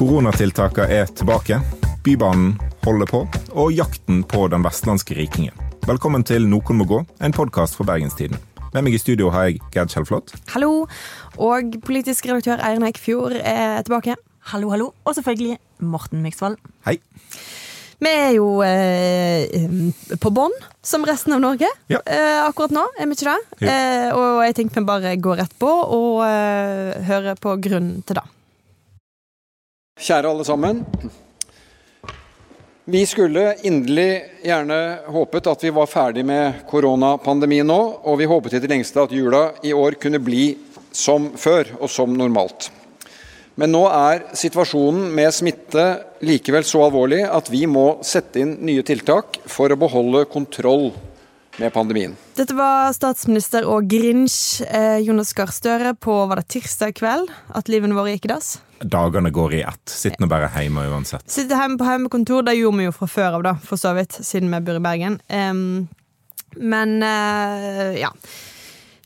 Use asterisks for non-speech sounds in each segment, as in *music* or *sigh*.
Koronatiltakene er tilbake. Bybanen holder på, og jakten på den vestlandske rikingen. Velkommen til Noen må gå, en podkast fra Bergenstiden. Med meg i studio har jeg Gerd Kjellflot. Hallo. Og politisk redaktør Eirin Eikfjord er tilbake. Hallo, hallo. Og selvfølgelig Morten Myksvold. Hei. Vi er jo eh, på bånn, som resten av Norge, Ja. eh, akkurat nå. Er vi ikke det? Eh, og jeg tenkte vi bare går rett på og eh, hører på grunnen til det. Kjære alle sammen. Vi skulle inderlig gjerne håpet at vi var ferdig med koronapandemien nå, og vi håpet i det lengste at jula i år kunne bli som før og som normalt. Men nå er situasjonen med smitte likevel så alvorlig at vi må sette inn nye tiltak for å beholde kontroll med pandemien. Dette var statsminister og Grinch eh, Jonas Gahr Støre på var det tirsdag kveld at livene våre gikk i dass. Dagene går i ett. Sitter nå bare hjemme uansett. Sitte hjemme på hjemmekontor, det gjorde vi jo fra før av, da, for så vidt, siden vi bor i Bergen. Um, men uh, ja.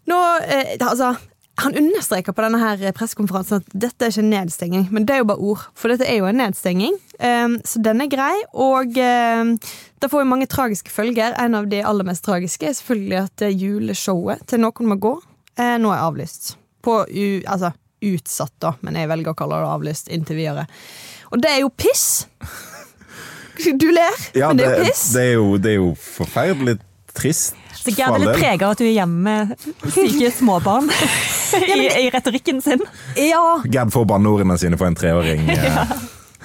Nå eh, Altså, han understreker på denne her pressekonferansen at dette er ikke en nedstenging, men det er jo bare ord. For dette er jo en nedstenging, så den er grei. Og da det får jo mange tragiske følger. En av de aller mest tragiske er selvfølgelig at eh, juleshowet til Noen må gå eh, nå er avlyst. På u, altså utsatt, da, men jeg velger å kalle det avlyst inntil videre. Og det er jo piss! *laughs* Du ler, men det er jo piss. det, er jo, det er jo forferdelig trist. Så Gerd er litt prega av at du er hjemme med syke småbarn *laughs* i, i retorikken sin. Ja, Gerd får banneordene sine for en treåring. *laughs* eh,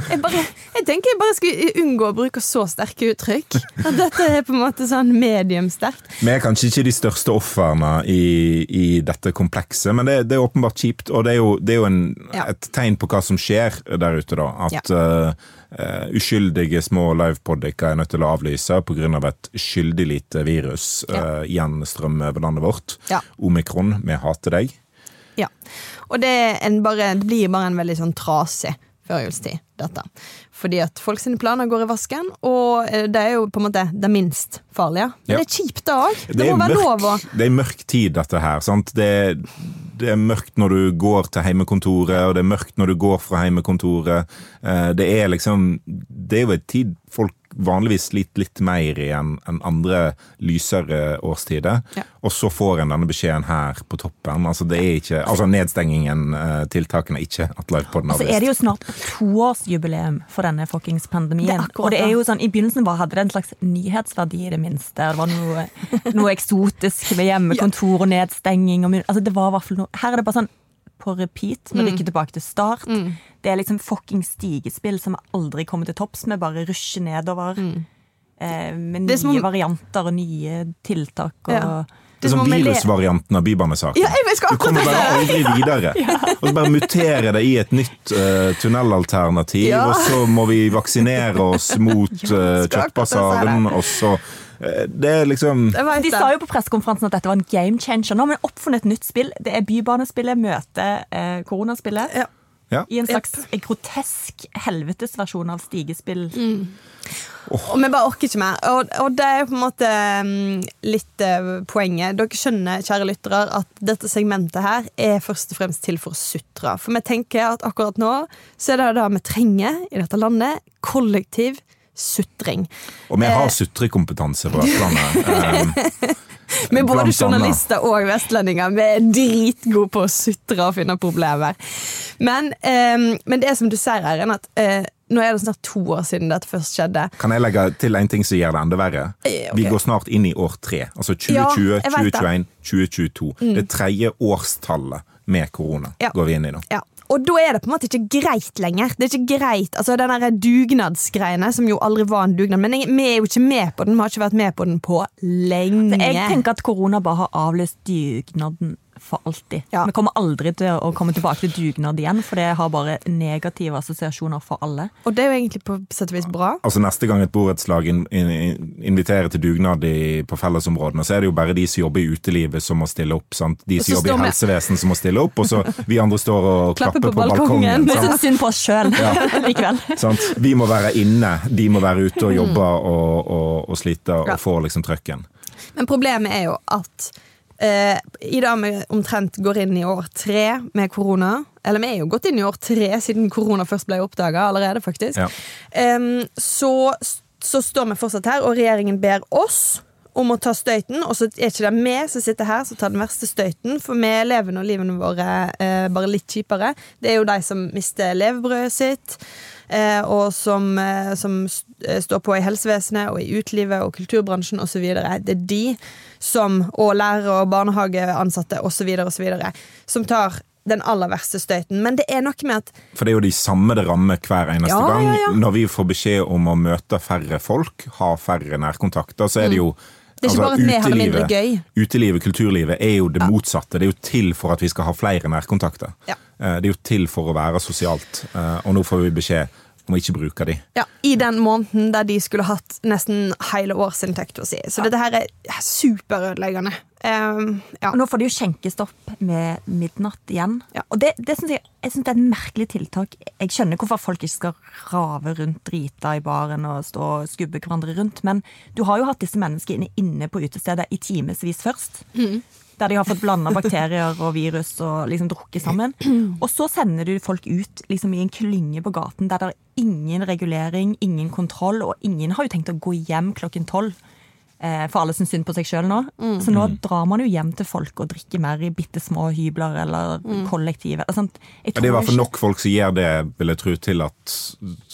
jeg, bare, jeg tenker jeg bare skulle unngå å bruke så sterke uttrykk. At dette er på en måte sånn mediumsterkt. Vi er kanskje ikke de største ofrene i, i dette komplekset, men det, det er åpenbart kjipt. Og det er jo, det er jo en, Ja. et tegn på hva som skjer der ute, da. At ja. uh, uskyldige små livepodiker er nødt til å avlyse pga. Av et skyldig lite virus uh, gjenstrømmer over landet vårt. Ja. Omikron, vi hater deg. Ja. Og det, en bare, det blir bare en veldig sånn trasig førjulstid, dette. Fordi at folk sine planer går i vasken, og eh, det er jo på en måte det minst farlige. Men Ja. det er kjipt, det òg. Det, Det må være lov å det er mørk tid, dette her. Sant? Det, det er mørkt når du går til heimekontoret, og det er mørkt når du går fra heimekontoret. Eh, Det er liksom Det er jo en tid folk vanligvis sliter litt mer i enn enn andre lysere årstider. Ja. Og så får en denne beskjeden her på toppen. Altså det er ikke Altså nedstengingen, eh, tiltakene, ikke at livepodden Og så er det jo snart toårsjubileum for denne fuckings pandemien. Det akkurat og det er jo sånn, I begynnelsen var, hadde det en slags nyhetsverdi i det minste. Det var noe, noe eksotisk med hjemmekontor og nedstenging. Og, altså det var i hvert fall noe, Her er det bare sånn på repeat. Vi ikke tilbake til start. Det er liksom fucking stigespill som aldri kommer til topps. Vi bare rusher nedover. Eh, med nye som varianter og nye tiltak. Og, Ja. Det er som virusvarianten av Bybanesaken. Ja, jeg skal du kommer bare aldri videre. *laughs* Og så bare muterer det i et nytt uh, tunnelalternativ, Ja. og så må vi vaksinere oss mot uh, kjøttbasaren, og så Det er liksom De sa jo på pressekonferansen at dette var en game changer. Nå har vi oppfunnet et nytt spill. Det er Bybanespillet møter eh, koronaspillet. Ja. Ja. I en slags grotesk helvetesversjon av stigespill. Og vi bare orker ikke mer. Og, og det er på en måte mm, litt eh, poenget. Dere skjønner, kjære lyttere, at dette segmentet her er først og fremst til for å sutre. For vi tenker at akkurat nå så er det det vi trenger i dette landet. Kollektiv sutring. Og vi Eh. har sutrekompetanse på Vestlandet. Vi *laughs* er både journalister og vestlendinger. Vi er dritgode på å sutre og finne problemer. Men, eh, men det er som du sier, Eirin, at eh, nå er det snart to år siden dette først skjedde. kan jeg legge til en ting som gjør det enda verre? Okay. Vi går snart inn i år tre. Altså 2020, ja, 2021, 2022. Mm. 2021, 2022. Det tredje årstallet med korona Ja. går vi inn i nå. Ja. Og da er det på en måte ikke greit lenger. Det er ikke greit, altså Den dugnadsgreiene, som jo aldri var en dugnad. Men jeg, vi er jo ikke med på den. Vi har ikke vært med på den på lenge. Jeg tenker at korona bare har avløst dugnaden for alltid. Ja. Vi kommer aldri til å komme tilbake til dugnad igjen, for det har bare negative assosiasjoner for alle. Og det er jo egentlig på sett og vis bra. Altså Neste gang et borettslag in, in, inviterer til dugnad i, på fellesområdene, så er det jo bare de som jobber i utelivet som må stille opp. sant? De som jobber i helsevesenet som må stille opp, og så *laughs* vi andre står og Klapper klapper på på, balkongen. Vi syns synd på oss sjøl likevel. *laughs* Sant? Vi må være inne, de må være ute og *laughs* jobbe og, og, og slite og Ja. få liksom trøkken. Men problemet er jo at eh, i dag vi omtrent går inn i år tre med korona, eller vi er jo gått inn i år tre siden korona først ble oppdaga allerede, faktisk. Ja. Eh, så, så står vi fortsatt her, og regjeringen ber oss om å ta støyten. Og så er ikke det vi som sitter her som tar den verste støyten, for vi lever nå livene våre eh, bare litt kjipere. Det er jo de som mister levebrødet sitt, og som, eh, som eh, står på i helsevesenet og i utelivet og kulturbransjen osv. Det er de som, og lærere og barnehageansatte osv., osv., som tar den aller verste støyten. Men det er noe med at For det er jo de samme det rammer hver eneste Ja, gang. ja, ja. Når vi får beskjed om å møte færre folk, ha færre nærkontakter, så er det jo Mm. Det er ikke bare at vi har det mindre gøy. Utelivet, kulturlivet, er jo det motsatte. Det er jo til for at vi skal ha flere nærkontakter. Ja. Eh, Det er jo til for å være sosialt, eh, og nå får vi beskjed om å ikke bruke de. Ja, I den måneden der de skulle hatt nesten hele årsinntekta si. Så dette her er superødeleggende. Um, ja. Nå får de jo skjenkestopp med midnatt igjen. Ja. Og det, det synes jeg, jeg synes det er et merkelig tiltak. Jeg skjønner hvorfor folk ikke skal rave rundt drita i baren og stå og skubbe hverandre rundt, men du har jo hatt disse menneskene inne på utestedet i timevis først. Der de har fått blanda bakterier og virus og liksom drukket sammen. Og så sender du folk ut liksom i en klynge på gaten der det er ingen regulering, ingen kontroll, og ingen har jo tenkt å gå hjem klokken tolv. Eh, for alle som synd på seg sjøl nå. Så nå drar man jo hjem til folk og drikker mer i bitte små hybler eller kollektiv. eller sånt. Jeg Men det er i hvert fall nok folk som gjør det, vil jeg tro, til at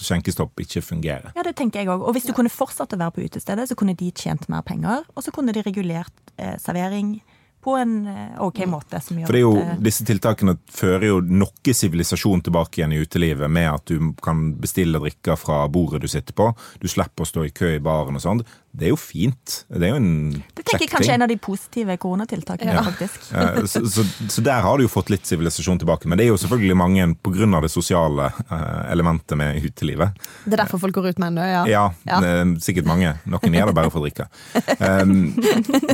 skjenkestopp ikke fungerer. Ja, det tenker jeg også. Og hvis du kunne fortsatt å være på utestedet, så kunne de tjent mer penger, og så kunne de regulert eh, servering på en eh, ok måte. Som gjør For det jo, eh, Disse tiltakene fører jo noe sivilisasjon tilbake igjen i utelivet, med at du kan bestille drikker fra bordet du sitter på. Du slipper å stå i kø i baren og sånn. Det er jo fint. Det er jo en det tenker jeg kanskje er en av de positive koronatiltakene, Ja. faktisk. Eh, Så, så, så der har du jo fått litt sivilisasjon tilbake. Men det er jo selvfølgelig mange pga. det sosiale eh, elementet med utelivet. Det er derfor folk går ut med en ja. Ja, Ja. sikkert mange. Noen gjør det bare for å drikke.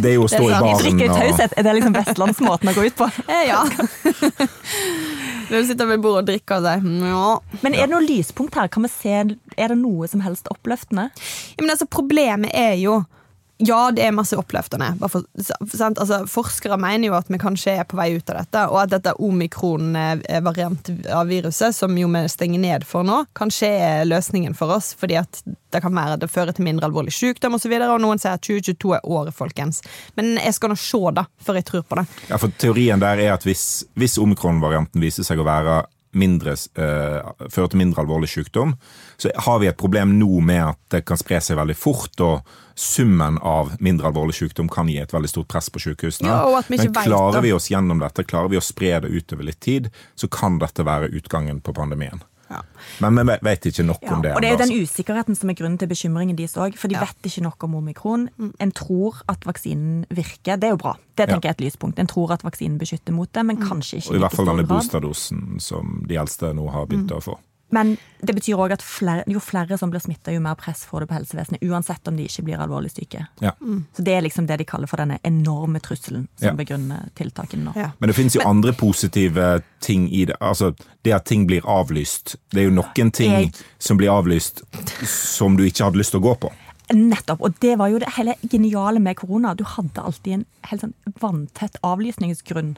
Det er jo å stå i baren og Drikke i taushet. Er det liksom vestlandsmåten å gå ut på? Eh, ja. *laughs* Når du sitter ved bordet og drikker og sier «Mm, ja. Men er det noe lyspunkt her? Kan vi se, Er det noe som helst oppløftende? Ja, men altså, problemet er jo ja, det er masse oppløftende. For? Altså, forskere mener jo at vi kanskje er på vei ut av dette, og at dette omikron-variant av viruset, som jo vi stenger ned for nå, kanskje er løsningen for oss. Fordi at det kan være at det fører til mindre alvorlig sykdom osv., og, og noen sier at 2022 er året, folkens. Men jeg skal nå se, da, før jeg tror på det. Ja, for Teorien der er at hvis, hvis omikron-varianten viser seg å være mindre, uh, føre til mindre alvorlig sykdom, så har vi et problem nå med at det kan spre seg veldig fort. og Summen av mindre alvorlig sykdom kan gi et veldig stort press på sykehusene. Ja, vi Men klarer vi oss gjennom dette, klarer vi å spre det utover litt tid, så kan dette være utgangen på pandemien. Ja. Men vi vet- ikke nok Ja, om det. og det er jo den usikkerheten som er grunnen til bekymringen deres òg. For de vet ikke nok om omikron. En tror at vaksinen virker. Det er jo bra. Det tenker jeg er et lyspunkt. En tror at vaksinen beskytter mot det, men kanskje ikke Og i hvert fall denne boosterdosen som de eldste nå har begynt å få. Men det betyr òg at flere, jo flere som blir smitta, jo mer press får det på helsevesenet. Uansett om de ikke blir alvorlig syke. Ja. Så det er liksom det de kaller for denne enorme trusselen som Ja. begrunner tiltakene nå. Ja. Men det finnes jo andre positive ting i det. Altså, det at ting blir avlyst. Det er jo noen ting Jeg- som blir avlyst som du ikke hadde lyst til å gå på. Nettopp. Og det var jo det hele geniale med korona. Du hadde alltid en helt sånn vanntett avlysningsgrunn.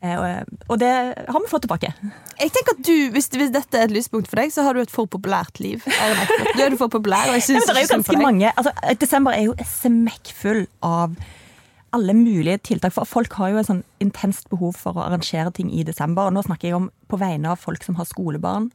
Eh, og- Og det har vi fått tilbake. Jeg tenker at du, hvis, hvis dette er et lyspunkt for deg, så har du et for populært liv. Du er for populær, og jeg synes ja, det er jo ganske mange altså, Desember er jo smekkfull av alle mulige tiltak. For folk har jo et sånn intenst behov for å arrangere ting i desember. Og nå snakker jeg om på vegne av folk som har skolebarn.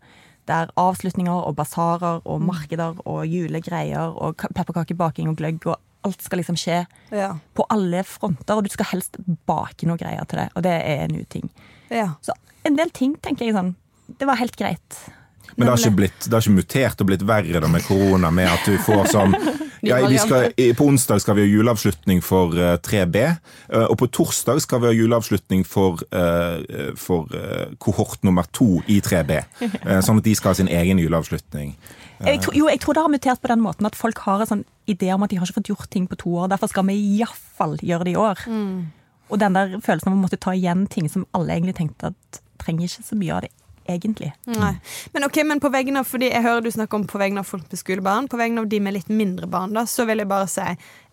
Der avslutninger og basarer og markeder og julegreier og pepperkakebaking og gløgg og alt skal liksom skje Ja. på alle fronter. Og du skal helst bake noe greier til det, og det er en uting. Ja. Så en del ting tenker jeg sånn Det var helt greit. Men det har ikke, blitt, det har ikke mutert og blitt verre da med korona, med at du får sånn *laughs* ja, vi skal, På onsdag skal vi ha juleavslutning for eh, 3B, eh, og på torsdag skal vi ha juleavslutning for, eh, for eh, kohort nummer to i 3B. *laughs* eh, Sånn at de skal ha sin egen juleavslutning. Jeg, tror- jo, jeg tror det har mutert på den måten at folk har en sånn idé om at de har ikke fått gjort ting på to år. Derfor skal vi iallfall gjøre det i år. Og den der følelsen av å måtte ta igjen ting som alle egentlig tenkte at trenger ikke så mye av det, egentlig. Nei. Men ok, men på vegne av, fordi jeg hører du snakke om på vegne av folk med skolebarn, på vegne av de med litt mindre barn, da, så vil jeg bare si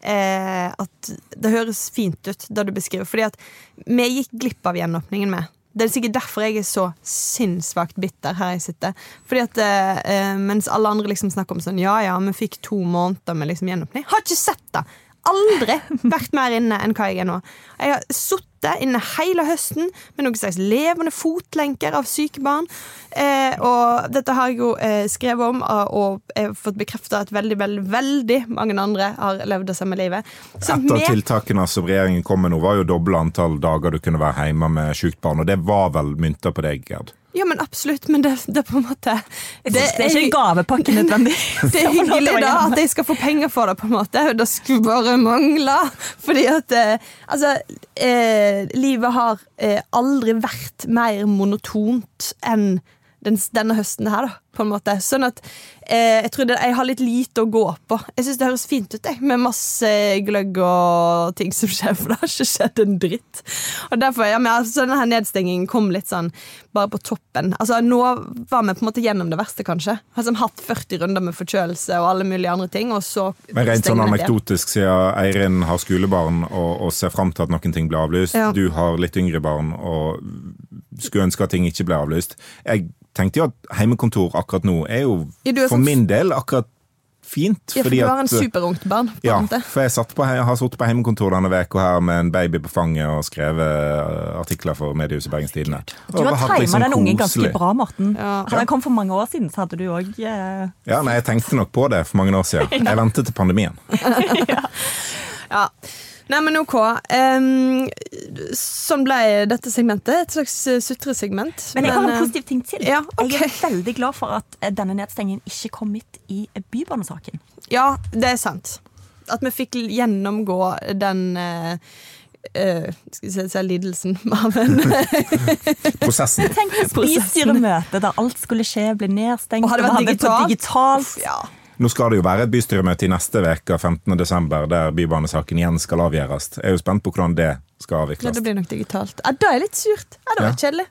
eh, at det høres fint ut, det du beskriver. Fordi at vi gikk glipp av gjenåpningen med. Det er sikkert derfor jeg er så sinnssvakt bitter her jeg sitter. Fordi at eh, Mens alle andre liksom snakker om sånn Ja ja, vi fikk to måneder med liksom gjenåpning. Har ikke sett det! Aldri vært mer inne enn hva jeg er nå. Jeg har sittet inne hele høsten med noen slags levende fotlenker av syke barn. Eh, og dette har jeg jo eh, skrevet om, og jeg har fått bekrefta at veldig, veldig veldig mange andre har levd det samme livet. Så Et av tiltakene som regjeringen kom med nå, var jo doble antall dager du kunne være hjemme med sykt barn, og det var vel mynta på deg, Gerd? Ja, men absolutt, men det, det på en måte Det, det er ikke en gavepakke nødvendig. Det er *laughs* hyggelig da at jeg skal få penger for det, på en måte. Det skulle bare mangle. Fordi at eh, Altså, eh, livet har eh, aldri vært mer monotont enn den, denne høsten her, da, på en måte. Sånn at eh, jeg tror det, jeg har litt lite å gå på. Jeg syns det høres fint ut, jeg, med masse gløgg og ting som skjer, for det har ikke skjedd en dritt. Og derfor, ja, men altså, Denne nedstengingen kom litt sånn bare på toppen. Altså, Nå var vi på en måte gjennom det verste, kanskje. Har liksom hatt 40 runder med forkjølelse og alle mulige andre ting, og så Men Rent sånn anekdotisk, siden Eirin har skolebarn og, og ser fram til at noen ting blir avlyst, ja. du har litt yngre barn og skulle ønske at ting ikke ble avlyst. Jeg tenkte jo at heimekontor akkurat nå er jo ja, for min del akkurat fint. Ja, for du har en superungt barn. ja, for jeg, på, jeg har sittet på hjemmekontor denne uka her med en baby på fanget og skrevet eh, artikler for mediehuset Bergens Tidende. Du har tima liksom den ungen ganske bra, Morten. Ja. Hadde den kom for mange år siden, så hadde du òg eh... Ja, nei, jeg tenkte nok på det for mange år siden. *laughs* Jeg ventet til pandemien. *laughs* ja. ja. Nei, men ok. Um, sånn ble dette segmentet. Et slags eh, sutresegment. Men jeg har en eh, positiv ting til. Ja, okay. Jeg er veldig glad for at eh, denne nedstengingen ikke kom midt i Bybanesaken. Ja, det er sant. At vi fikk gjennomgå den uh, Uh, skal vi si lidelsen *laughs* av en *laughs* Prosessen. Tenk bystyremøte der alt skulle skje, bli nedstengt. Og hadde vært digitalt. digitalt. Ja. Nå skal det jo være et bystyremøte i neste uke, 15.12., der bybanesaken igjen skal avgjøres. Jeg er jo spent på hvordan det skal avvikles. Ja, det blir nok digitalt. Ja, Da er litt surt. Ja, det var ja. kjedelig.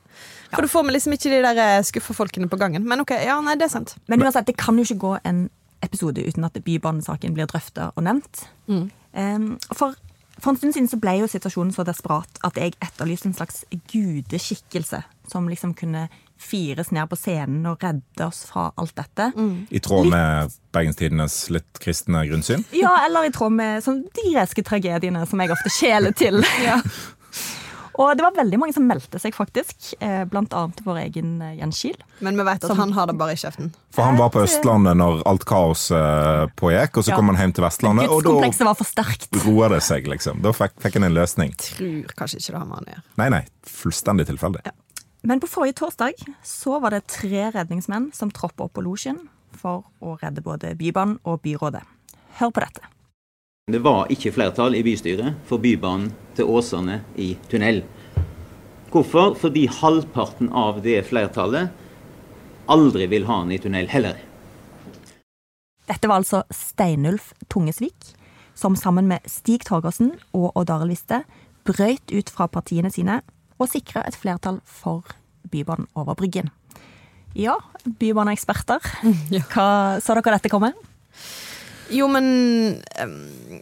For da får vi liksom ikke de der eh, skuffa folkene på gangen. Men ok, ja, nei, det er sant. Men uansett, det kan jo ikke gå en episode uten at bybanesaken blir drøfta og nevnt. Mm. Um, for, for en stund siden så ble jo situasjonen så desperat at jeg etterlyste en slags gudeskikkelse som liksom kunne fires ned på scenen og redde oss fra alt dette. Mm. I tråd med Bergenstidenes litt kristne grunnsyn? Ja, eller i tråd med sånn, de greske tragediene som jeg ofte kjeler til. *laughs* ja. Og det var veldig mange som meldte seg, faktisk. Eh, blant annet vår egen eh, Jens Kiel. Men vi vet at som, han har det bare i kjeften. For han var på Østlandet når alt kaos uh, pågikk, og så ja. kom han hjem til Vestlandet. Og da var for sterkt. roer det seg, liksom. Da fikk, fikk han en løsning. Jeg tror kanskje ikke det har med han å gjøre. Nei, nei. Fullstendig tilfeldig. Ja. Men på forrige torsdag så var det tre redningsmenn som troppa opp på losjen for å redde både Bybanen og byrådet. Hør på dette. Det var ikke flertall i bystyret for Bybanen til Åsane i tunnel. Hvorfor? Fordi halvparten av det flertallet aldri vil ha den i tunnel heller. Dette var altså Steinulf Tungesvik, som sammen med Stig Torgersen og Odd Arild Viste brøyt ut fra partiene sine og sikre et flertall for Bybanen over Bryggen. Ja, bybaneeksperter, *laughs* hva så dere dette komme? Jo, men um,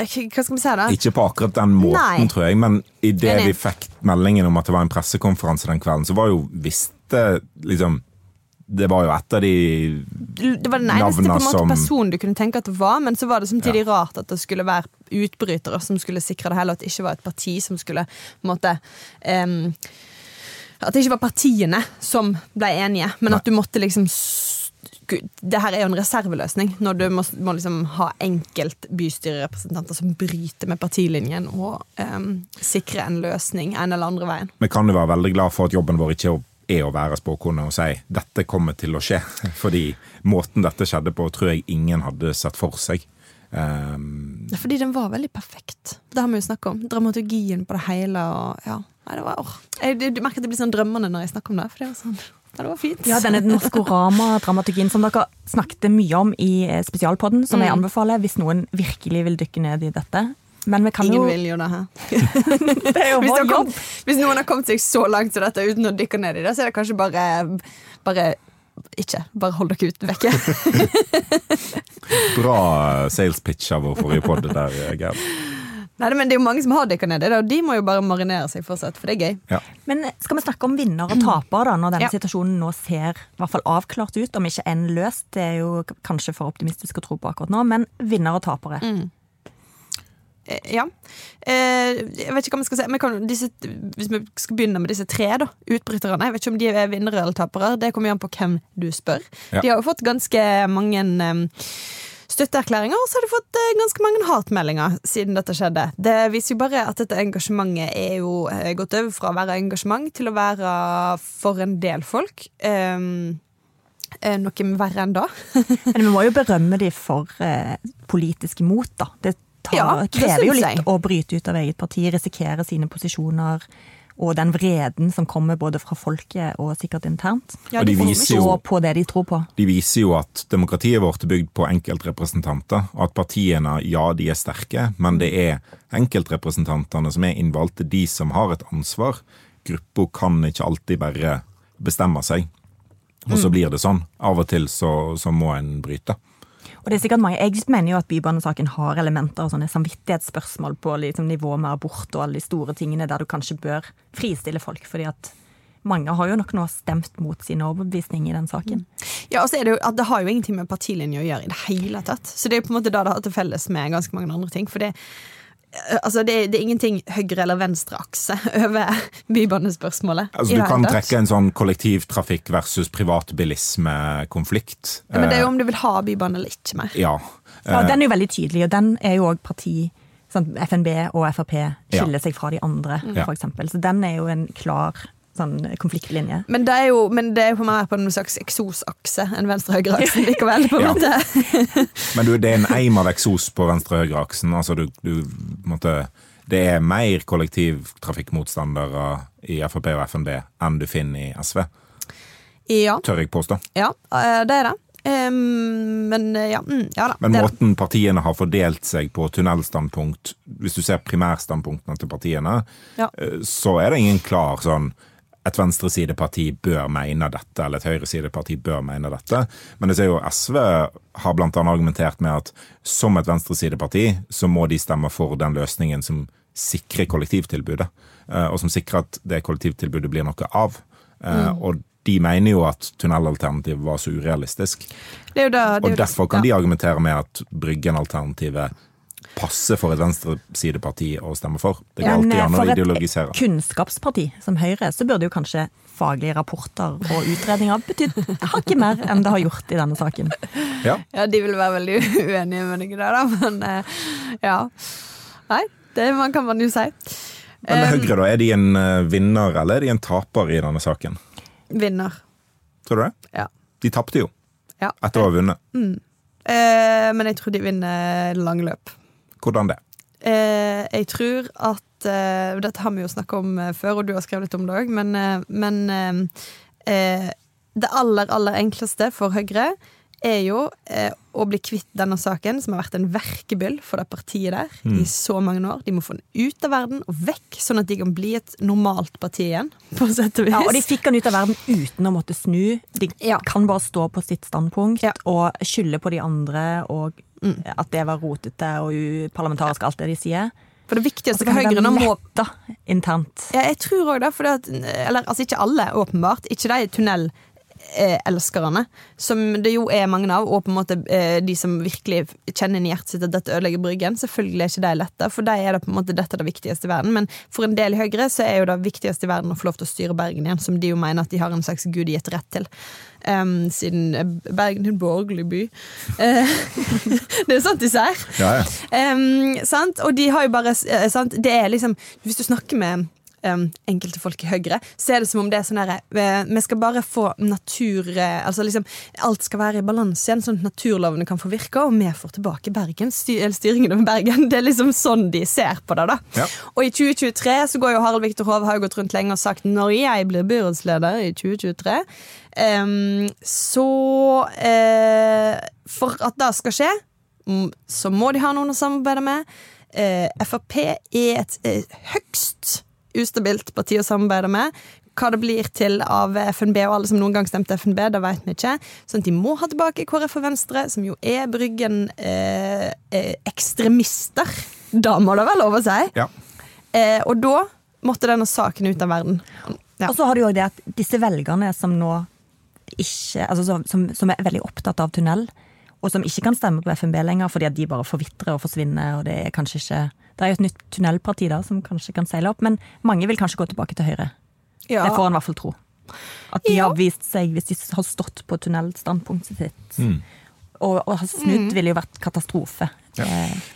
Hva skal vi si, da? Ikke på akkurat den måten, Nei. tror jeg, men idet vi fikk meldingen om at det var en pressekonferanse den kvelden, så var jo visste liksom det var jo et av de Det var den eneste på en måte, personen du kunne tenke at det var, men så var det samtidig ja. rart at det skulle være utbrytere som skulle sikre det hele, og at det ikke var et parti som skulle på en måte um, At det ikke var partiene som ble enige, men Nei. at du måtte liksom det her er jo en reserveløsning, når du må, må liksom ha enkeltbystyrerepresentanter som bryter med partilinjen og um, sikre en løsning en eller andre veien. Vi kan jo være veldig glad for at jobben vår ikke er å er å være spåkone og si dette kommer til å skje. *laughs* Fordi måten dette skjedde på, tror jeg ingen hadde sett for seg. Um, fordi den var veldig perfekt. Det har vi jo snakket om. Dramaturgien på det hele. Og, ja. Nei, det var, jeg, du merker at det blir sånn drømmende når jeg snakker om det. For det var sånn ja, *laughs* det var fint. Ja, denne Maskorama-dramaturgien som dere snakket mye om i eh, spesialpodden, som mm. jeg anbefaler hvis noen virkelig vil dykke ned i dette. Men vi kan Ingen jo... vil jo det her. *laughs* *laughs* det er jo vår jobb. hvis noen har kommet seg så langt som dette uten å dykke ned i det, så er det kanskje bare, bare ikke. Bare hold dere ut vekke. *laughs* Bra sales pitch av vår forrige pod der, Gerd. Nei, men Det er jo mange som har dykka ned i det, og de må jo bare marinere seg fortsatt, for det er gøy. Ja. Men skal vi snakke om vinner og taper, da, når denne Ja. situasjonen nå ser i hvert fall avklart ut, om ikke enn løst? Det er jo kanskje for optimistisk å tro på akkurat nå, men vinner og tapere. Eh, Ja. Eh, jeg vet ikke hva vi skal si. Men kan, disse, hvis vi skal begynne med disse tre da, utbryterne Jeg vet ikke om de er vinnere eller tapere. Det kommer an på hvem du spør. Ja. De har jo fått ganske mange eh, støtteerklæringer, og så har de fått eh, ganske mange hatmeldinger siden dette skjedde. Det viser jo bare at dette engasjementet er jo eh, gått over fra å være engasjement til å være for en del folk. Um, noe verre enn da. *laughs* Men vi må jo berømme de for eh, politisk mot, da. Det, tar, Ja, krever jo litt jeg. å bryte ut av eget parti, risikere sine posisjoner. Og den vreden som kommer både fra folket og sikkert internt. Ja, Og de viser jo- på det de tror på. De viser jo at demokratiet vårt er bygd på enkeltrepresentanter, og at partiene, ja, de er sterke, men det er enkeltrepresentantene som er innvalgte, de som har et ansvar. Gruppa kan ikke alltid bare bestemme seg. Og så blir det sånn. Av og til så, så må en bryte. Og det er sikkert mange, Jeg mener jo at Bybanesaken har elementer av sånne samvittighetsspørsmål på liksom nivå med abort og alle de store tingene der du kanskje bør fristille folk. fordi at mange har jo nok nå stemt mot sin overbevisning i den saken. Ja, og så er det jo at det har jo ingenting med partilinje å gjøre i det hele tatt. Så det er jo på en måte da det har til felles med ganske mange andre ting. For det, altså det, det er ingenting høyre- eller venstreakse *laughs* over bybanespørsmålet. Altså, du kan trekke en sånn kollektivtrafikk versus privatbilisme-konflikt. Ja, men det er jo om du vil ha bybane eller ikke mer. Ja. Ja, Eh, Den er jo veldig tydelig, og den er jo òg parti sånn, FNB og Frp skiller seg fra de andre, Ja. for eksempel. Så den er jo en klar sånn konfliktlinje. Men det er jo men det er jo mer på en slags eksosakse enn venstre-høyre-aksen *laughs* likevel. på en Ja. måte. *laughs* Men du, det er en eim av eksos på venstre-høyre-aksen. Altså, du, du måtte Det er mer kollektivtrafikkmotstandere i Frp og FNB enn du finner i SV, Ja, tør jeg påstå. ja, eh, det er det. Um, men eh, ja, mm, ja da. Men måten partiene har fordelt seg på tunnelstandpunkt, hvis du ser primærstandpunktene til partiene, Ja. eh, så er det ingen klar sånn et venstresideparti bør mene dette, eller et høyresideparti bør mene dette. Men jeg ser jo SV har blant annet argumentert med at som et venstresideparti, så må de stemme for den løsningen som sikrer kollektivtilbudet, eh, og som sikrer at det kollektivtilbudet blir noe av. Mm. Og de mener jo at tunnelalternativet var så urealistisk. Det det, det Og derfor kan de argumentere med at Bryggen-alternativet passer for et venstresideparti å stemme for. Det går Men alltid eh, an å for et kunnskapsparti som Høyre, så burde jo kanskje faglige rapporter og utredninger betydd hakket mer enn det har gjort i denne saken. Ja. Ja, de vil være veldig uenige med deg der, da, men eh, ja. Nei, det man kan man jo si. Men Um, Høyre, da, er de en eh, vinner eller er de en taper i denne saken? Vinner. Tror du det? Ja. De tapte jo ja. etter å ha vunnet. Eh, men jeg tror de vinner langløp. Hvordan det? Eh, jeg tror at eh, Dette har vi jo snakka om eh, før, og du har skrevet litt om det òg, men, eh, men eh, det aller, aller enkleste for Høyre er jo eh, å bli kvitt denne saken, som har vært en verkebyll for det partiet der i så mange år. De må få den ut av verden og vekk, sånn at de kan bli et normalt parti igjen, på sett og vis. Ja, og de fikk den ut av verden uten å måtte snu. De Ja. kan bare stå på sitt standpunkt Ja. og skylde på de andre, og at det var rotete og uparlamentarisk, alt det de sier. for det viktigste for Høyre nå må internt. Ja, jeg tror òg det. Fordi at, eller altså ikke alle, åpenbart. Ikke de tunnelelskerne, som det jo er mange av, og på en måte eh, de som virkelig kjenner inn i hjertet sitt at dette ødelegger Bryggen. Selvfølgelig er ikke de letta, for de er det på en måte dette er det viktigste i verden. Men for en del i Høyre så er jo det viktigste i verden å få lov til å styre Bergen igjen, som de jo mener at de har en slags gudgitt rett til. Um, siden eh, Bergen er en borgerlig by. Eh, *laughs* det er jo sant de sier. Ja, ja. Um, sant? Og de har jo bare eh, sant? Det er liksom Hvis du snakker med um, enkelte folk i Høyre, så er det som om det er sånn herre eh, Vi skal bare få natur eh, Altså liksom Alt skal være i balanse igjen, sånn at naturlovene kan få virke, og vi får tilbake Bergen, sty eller styringen over Bergen. *laughs* Det er liksom sånn de ser på det, da. Ja. Og i 2023 så går jo Harald Viktor Hove har jo gått rundt lenge og sagt når jeg blir byrådsleder i 2023, um, så uh, For at det skal skje, så må de ha noen å samarbeide med. Uh, Frp er et uh, høgst ustabilt parti å samarbeide med. Hva det blir til av FNB og alle som noen gang stemte FNB, det vet vi ikke. Sånn at de må ha tilbake KrF og Venstre, som jo er Bryggen eh, eh, ekstremister. Da må det være lov å si. Ja. Eh, og da måtte denne saken ut av verden. Ja. Og så har du jo det at disse velgerne som nå ikke Altså som, som, som er veldig opptatt av tunnel, og som ikke kan stemme på FNB lenger fordi at de bare forvitrer og forsvinner, og det er kanskje ikke Det er jo et nytt tunnelparti da som kanskje kan seile opp, men mange vil kanskje gå tilbake til Høyre. Ja. Det får en i hvert fall tro. At de Ja. har vist seg, hvis de har stått på tunnelstandpunktet sitt. Mm. Og, og har snudd ville jo vært katastrofe. Ja.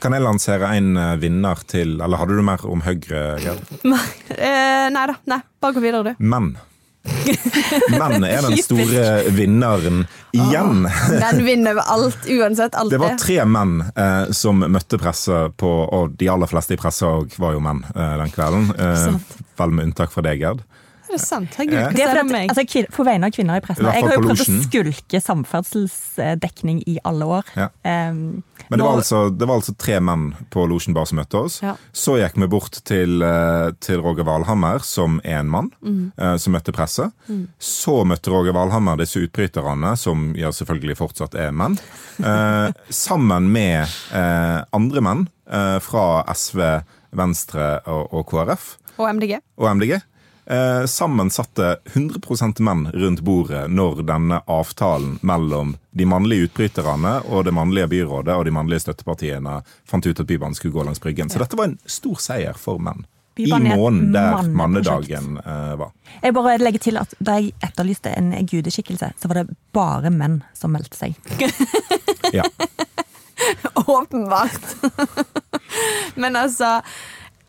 Kan jeg lansere en eh, vinner til Eller hadde du mer om Høyre, Gerd? *laughs* Eh, nei da. Nei, bare gå videre, du. Menn. Menn er den store vinneren igjen. Den vinner alt, uansett. Alt Det var tre menn eh, som møtte pressa på Og de aller fleste i pressa var jo menn eh, den kvelden. Eh, vel med unntak fra deg, Gerd. Er det sant? Herregud, hva er om at, meg? altså, På vegne av kvinner i pressen. I Jeg har jo prøvd å skulke samferdselsdekning i alle år. Ja. Um, Men det nå- var, altså, det var altså tre menn på losjen bar som møtte oss. Ja. Så gikk vi bort til, eh, til Roger Valhammer, som én en mann, uh, som møtte presset. Så møtte Roger Valhammer disse utbryterne, som ja, selvfølgelig fortsatt er menn, uh, *laughs* sammen med uh, andre menn eh, fra SV, Venstre og, og KrF Og MDG. og MDG. Eh, sammen satt det 100 menn rundt bordet når denne avtalen mellom de mannlige utbryterne og det mannlige byrådet og de mannlige støttepartiene fant ut at Bybanen skulle gå langs Bryggen. Så dette var en stor seier for menn. I Bybanen I måneden der mannedagen eh, var. Jeg bare legger til at Da jeg etterlyste en gudeskikkelse, så var det bare menn som meldte seg. Ja. *laughs* Åpenbart. *laughs* Men altså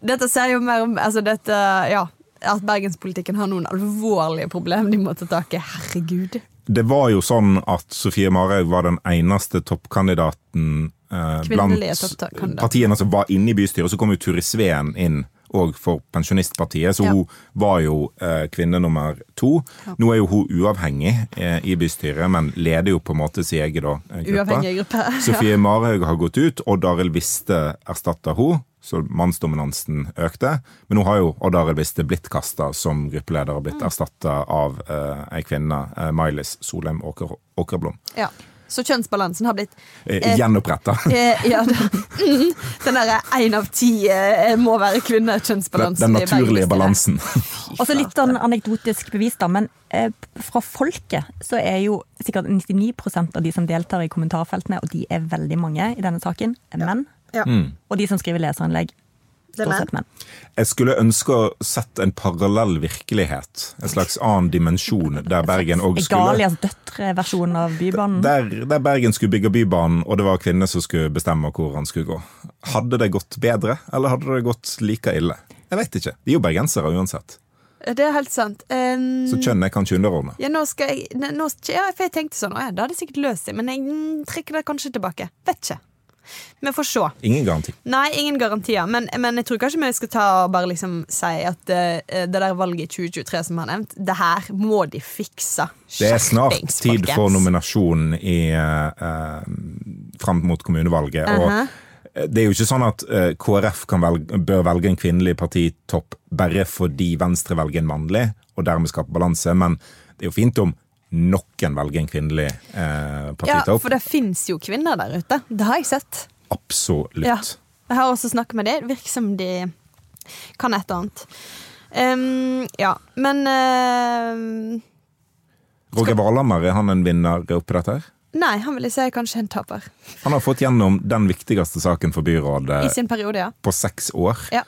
Dette ser jo mer om altså dette, ja, At bergenspolitikken har noen alvorlige problemer de må ta tak i. Herregud. Det var jo sånn at Sofie Marhaug var den eneste toppkandidaten eh, blant toppkandidat. partiene som var inne i bystyret. Så kom jo Turi Sveen inn òg for Pensjonistpartiet, så Ja. hun var jo eh, kvinne nummer to. Nå er jo hun uavhengig eh, i bystyret, men leder jo på en måte sin egen eh, gruppe. Uavhengig gruppe. Sofie Marhaug har gått ut, Odd Arild Viste erstatter hun, så mannsdominansen økte. Men nå har jo Odd Arild Viste blitt kasta som gruppeleder og blitt Mm. erstatta av uh, ei kvinne, uh, Mailis Solheim Åker, Åkerblom. Ja. Så kjønnsbalansen har blitt Eh, Eh, Gjenoppretta. *laughs* eh, ja, den, den derre én av ti eh, må være kvinne kjønnsbalansen den den naturlige balansen. *laughs* Og så litt sånn anekdotisk bevis, da. Men eh, fra folket så er jo sikkert 99% av de som deltar i kommentarfeltene, og de er veldig mange i denne saken, menn. Ja. Og de som skriver leserinnlegg, Det er. Jeg skulle ønske å sett en parallell virkelighet. En slags annen dimensjon der Bergen òg skulle Egalias døtre-versjon av Bybanen. der, der Bergen skulle bygge Bybanen, og det var kvinner som skulle bestemme hvor han skulle gå. Hadde det gått bedre, eller hadde det gått like ille? Jeg vet ikke. De er jo bergensere uansett. Det er helt sant. Um, Så kjønnet kan kanskje underordnet. ja, nå skal jeg nå, ja, for jeg tenkte sånn, å ja, da hadde det sikkert løst seg, men jeg mm, trekker det kanskje tilbake. Vet ikke. Vi får se. Ingen garanti. Nei, ingen garantier, men, men jeg tror kanskje vi skal ta og bare liksom si at uh, det der valget i 2023 som har nevnt, det her må de fikse. Det er snart tid for nominasjon i, eh, fram mot kommunevalget. Mhm. Og det er jo ikke sånn at KrF kan velge, bør velge en kvinnelig partitopp bare fordi Venstre velger en mannlig, og dermed skape balanse, men det er jo fint om noen velger en kvinnelig eh, Ja, for det fins jo kvinner der ute. Det har jeg sett. Absolutt. Ja. Jeg har også snakket med dem. Det virker som de kan et og annet. Um, ja, men uh, Roger Valhammer, er han en vinner oppi dette her? Nei, han vil jeg si kanskje en taper. Han har fått gjennom den viktigste saken for byrådet I sin periode, ja. på seks år. ja.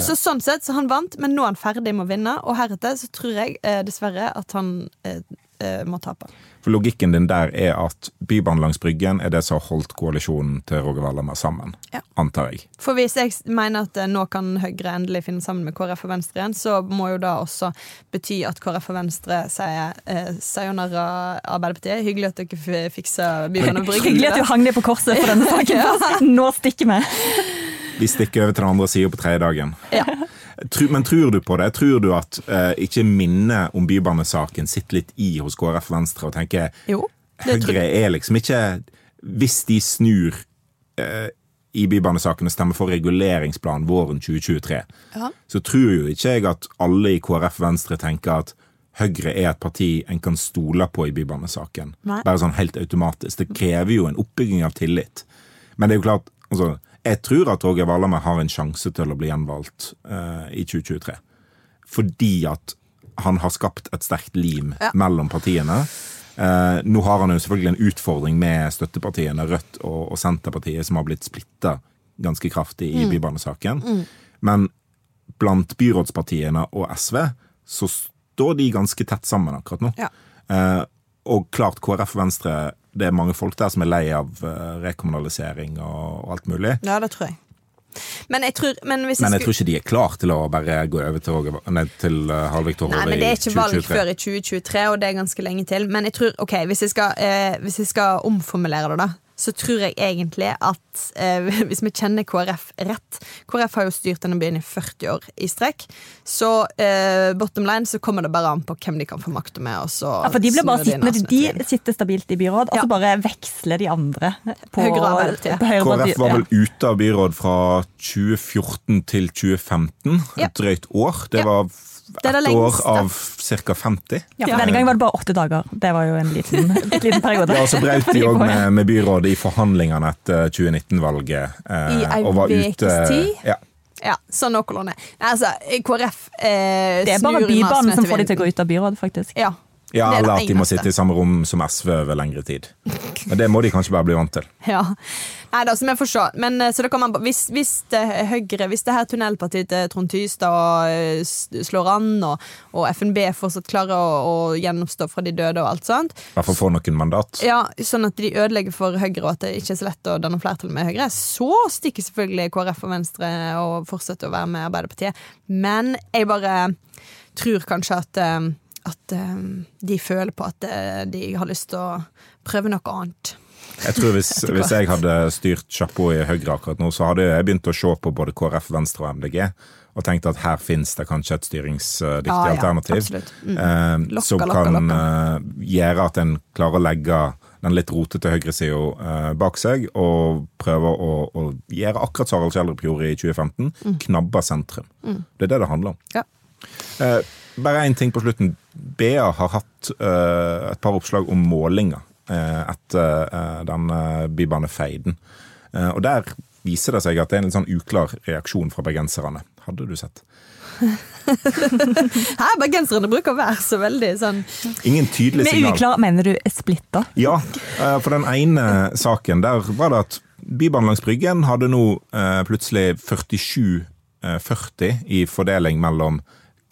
Så sånn sett så han vant, men nå er han ferdig med å vinne, og heretter så tror jeg eh, dessverre at han eh, eh, må tape. For Logikken din der er at Bybanen langs Bryggen er det som har holdt koalisjonen til Roger Valhammer sammen. Ja. Antar jeg. For hvis jeg mener at eh, nå kan Høyre endelig finne sammen med KrF og Venstre igjen, så må jo da også bety at KrF og Venstre sier eh, sayonara Arbeiderpartiet. Hyggelig at dere fikser Bybanen og Bryggen. Hyggelig at du hang deg på korset for denne saken. *laughs* ja. Nå stikker vi. Vi stikker over til den andre sida på tredje dagen. Ja. Men tror du på det? Tror du at uh, ikke minnet om bybanesaken sitter litt i hos KrF Venstre og tenker Jo, Høyre er liksom ikke Hvis de snur uh, i bybanesaken og stemmer for reguleringsplan våren 2023, Ja. så tror jo ikke jeg at alle i KrF Venstre tenker at Høyre er et parti en kan stole på i bybanesaken. Nei. Bare sånn helt automatisk. Det krever jo en oppbygging av tillit. Men det er jo klart, altså, Jeg tror at Roger Valame har en sjanse til å bli gjenvalgt uh, i 2023. Fordi at han har skapt et sterkt lim Ja. mellom partiene. Uh, nå har han jo selvfølgelig en utfordring med støttepartiene Rødt og, og Senterpartiet, som har blitt splitta ganske kraftig Mm. i bybanesaken. Men blant byrådspartiene og SV så står de ganske tett sammen akkurat nå. Ja. Uh, og klart KrF og Venstre, det er mange folk der som er lei av eh, rekommunalisering og, alt mulig. Ja, det tror jeg. Men jeg tror Men hvis Men jeg jeg tror ikke de er klar til å bare gå over til, til eh, Harald Viktor Nei, men det er ikke valg før i 2023, og det er ganske lenge til. Men jeg tror, ok, hvis jeg skal, eh, hvis jeg skal omformulere det, da, så tror jeg egentlig at eh, *laughs* hvis vi kjenner KrF rett KrF har jo styrt denne byen i 40 år i strekk. Så eh, bottom line så kommer det bare an på hvem de kan få makta med. Og så Ja, for de blir bare sittende, de, de sitter stabilt i byråd, og Ja. så bare veksler de andre på Høyre og på Høyre KrF var vel ute av byråd fra 2014 til 2015. Ja. Et drøyt år. Det Ja. var ett år av ca. 50. Ja, for Denne gangen var det bare åtte dager. Det var jo en liten, *laughs* liten periode. Ja, og så brøt de *laughs* òg med, med byrådet i forhandlingene etter 2019-valget. I ei og ukes tid? Ja. Ja, sånn noenlunde. Altså, KrF eh, Det er bare Bybanen som får de til å gå ut av byrådet, faktisk. Ja. Ja, Det er det eller at de må sitte i samme rom som SV over lengre tid. Men det må de kanskje bare bli vant til. Ja. Nei da, som jeg forstår. Men eh, så kan man, hvis, hvis det er Høyre, hvis det her tunnelpartiet til Trond Tystad eh, slår an, og, og FNB fortsatt klarer å, å gjennomstå fra de døde og alt sånt, I hvert fall få noen mandat. ja, sånn at de ødelegger for Høyre, og at det ikke er så lett å danne flertall med Høyre, så stikker selvfølgelig KrF og Venstre og fortsetter å være med Arbeiderpartiet. Men jeg bare tror kanskje at eh, at eh, de føler på at eh, de har lyst til å prøve noe annet. Jeg tror hvis, *laughs* hvis jeg hadde styrt sjappa i Høyre akkurat nå, så hadde jeg begynt å se på både KrF, Venstre og MDG og tenkt at her finnes det kanskje et styringsdyktig ah, ja, alternativ. Mm. eh, Lokka, som kan lokka. eh, gjøre at en klarer å legge den litt rotete høyresida eh, bak seg, og prøve å, å gjøre akkurat som Harald Schjelderup gjorde i 2015, Mm. knabbe sentrum. Det er det det handler om. Ja. Eh, bare én ting på slutten. BA har hatt eh, et par oppslag om målinger eh, etter uh, denne bybanefeiden. Eh, og der viser det seg at det er en litt sånn uklar reaksjon fra bergenserne. Hadde du sett? *laughs* Hæ, Bergenserne bruker vær så veldig sånn Ingen tydelig signal. Med uklar mener du splitta? Ja, eh, for den ene saken der var det at Bybanen langs Bryggen hadde nå eh, plutselig 47-40 i fordeling mellom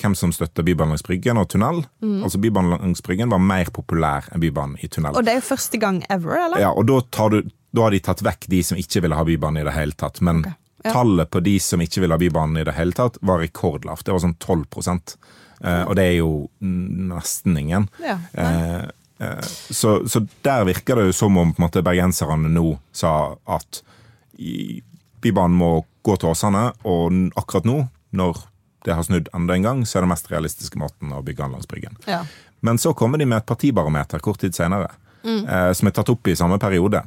hvem som støtter Bybanen langs Bryggen og tunnel. Altså Bybanen langs Bryggen var mer populær enn Bybanen i tunnel. Og det er jo første gang ever, eller? Ja, og da, tar du, da har de tatt vekk de som ikke ville ha Bybanen i det hele tatt. Men okay. ja. tallet på de som ikke ville ha Bybanen i det hele tatt, var rekordlavt. Det var sånn 12 eh, Og det er jo mm, nesten ingen. Ja. Eh, eh, så, så der virker det jo som om på en måte, bergenserne nå sa at i- Bybanen må gå til Åsane, og akkurat nå, når det har snudd enda en gang, så er det mest realistiske måten å bygge Anlandsbryggen. Ja. Men så kommer de med et partibarometer kort tid senere, eh, som er tatt opp i samme periode.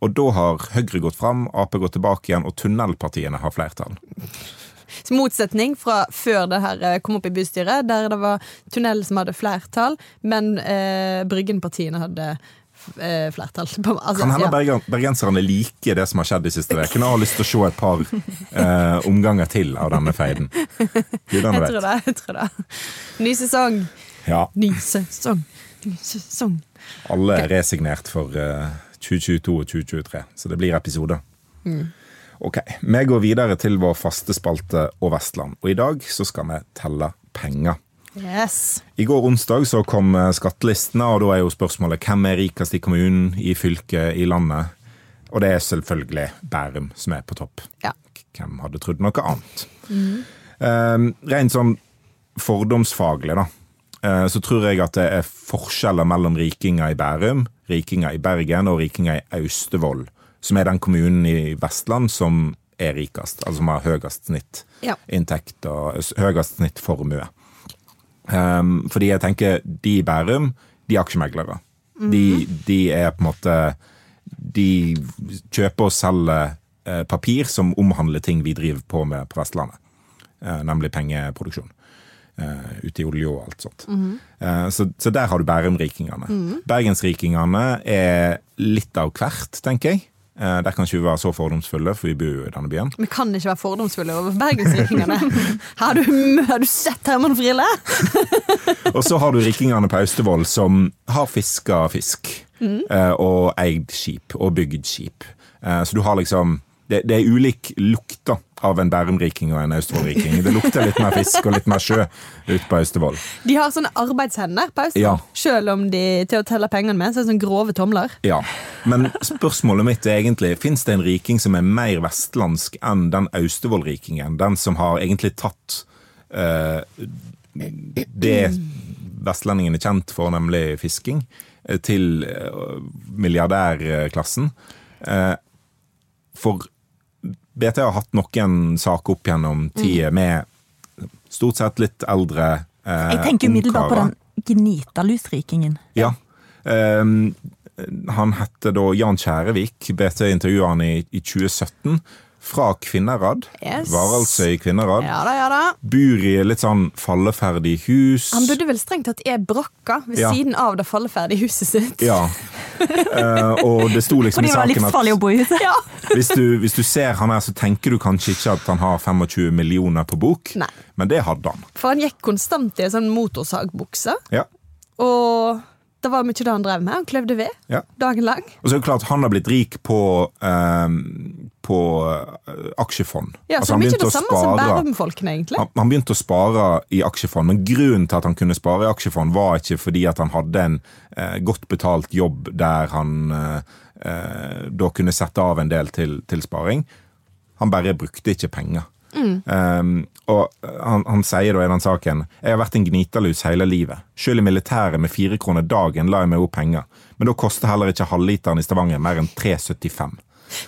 Og da har Høyre gått fram, Ap gått tilbake igjen, og tunnelpartiene har flertall. Så motsetning fra før det her eh, kom opp i bystyret, der det var tunnel som hadde flertall, men eh, Bryggen-partiene hadde flertall. *laughs* På- Altså, Kan hende ja. bergenserne liker det som har skjedd de siste ukene, og har lyst til å se et par eh, omganger til av denne feiden. Gudene vet. det. jeg tror det. Ny sesong, Ja, ny sesong, ny sesong. alle er resignert for eh, 2022 og 2023, så det blir episoder. Ok, Vi går videre til vår faste spalte og Vestland, og i dag så skal vi telle penger. Yes. I går onsdag så kom eh, skattelistene, og da er jo spørsmålet hvem er rikest i kommunen, i fylket, i landet? Og det er selvfølgelig Bærum som er på topp. Ja. Hvem hadde trodd noe annet? Eh, rent sånn fordomsfaglig, da, eh, så tror jeg at det er forskjeller mellom rikinger i Bærum, rikinger i Bergen og rikinger i Austevoll, som er den kommunen i Vestland som er rikest, altså som har høyest snitt inntekt og høyest snitt formue. Um, fordi jeg tenker, de i Bærum, de er aksjemeglere. de, de er på en måte De kjøper og selger eh, papir som omhandler ting vi driver på med på Vestlandet. Eh, nemlig pengeproduksjon. Eh, ute i olje og alt sånt. Eh, så, så der har du Bærum-rikingene. Bergensrikingene er litt av hvert, tenker jeg. Eh, Der kan ikke vi være så fordomsfulle, for vi bor jo i denne byen. Vi kan ikke være fordomsfulle over bergensrikingene. *laughs* Har har du sett Herman Friele? *laughs* Og så har du rikingene på Austevoll som har fiska fisk. Mm. Og eid skip, og bygd skip. Eh, Så du har liksom det, det er ulik lukt da, av en Bærum-riking og en Austevoll-riking. Det lukter litt mer fisk og litt mer sjø ute på Austevoll. De har sånne arbeidshender på Austevoll. Ja. Selv om de til å telle pengene med, så er det sånne grove tomler. Ja, Men spørsmålet mitt er egentlig fins det en riking som er mer vestlandsk enn den Austevoll-rikingen? Den som har egentlig tatt uh, det vestlendingen er kjent for, nemlig fisking, eh, til eh, milliardærklassen. Uh, for BT har hatt noen saker opp gjennom tida med stort sett litt eldre eh, Jeg tenker umiddelbart på den gnitalusrikingen. Ja. Um, han hette da Jan Kjærevik. BT intervjuet han i, i 2017. Fra Kvinnherad. Yes. Varaldsøy Kvinnherad. Ja da, ja da. Bor i litt sånn falleferdig hus. Han burde vel strengt tatt er brakka ved Ja. siden av det falleferdige huset sitt. Ja. uh, og det sto liksom i saken at. Ja. hvis du, hvis du ser han her, så tenker du kanskje ikke at han har 25 millioner på bok, Nei. men det hadde han. For han gikk konstant i en sånn motorsagbukse. Ja. Og det var mye det han drev med. Han kløvde ved Ja. dagen lang. Og så er det klart Han har blitt rik på, eh, på aksjefond. Ja, Altså, så han mye det samme samme som spare- Bærum-folkene, egentlig. Han, han begynte å spare i aksjefond, men grunnen til at han kunne spare i aksjefond, var ikke fordi at han hadde en eh, godt betalt jobb der han eh, eh, da kunne sette av en del til, til sparing. Han bare brukte ikke penger. Um, og han, han sier da i den saken Jeg har vært en gnitalus hele livet. Selv i militæret med fire kroner dagen la jeg meg opp penger. Men da koster heller ikke halvliteren i Stavanger mer enn 3,75.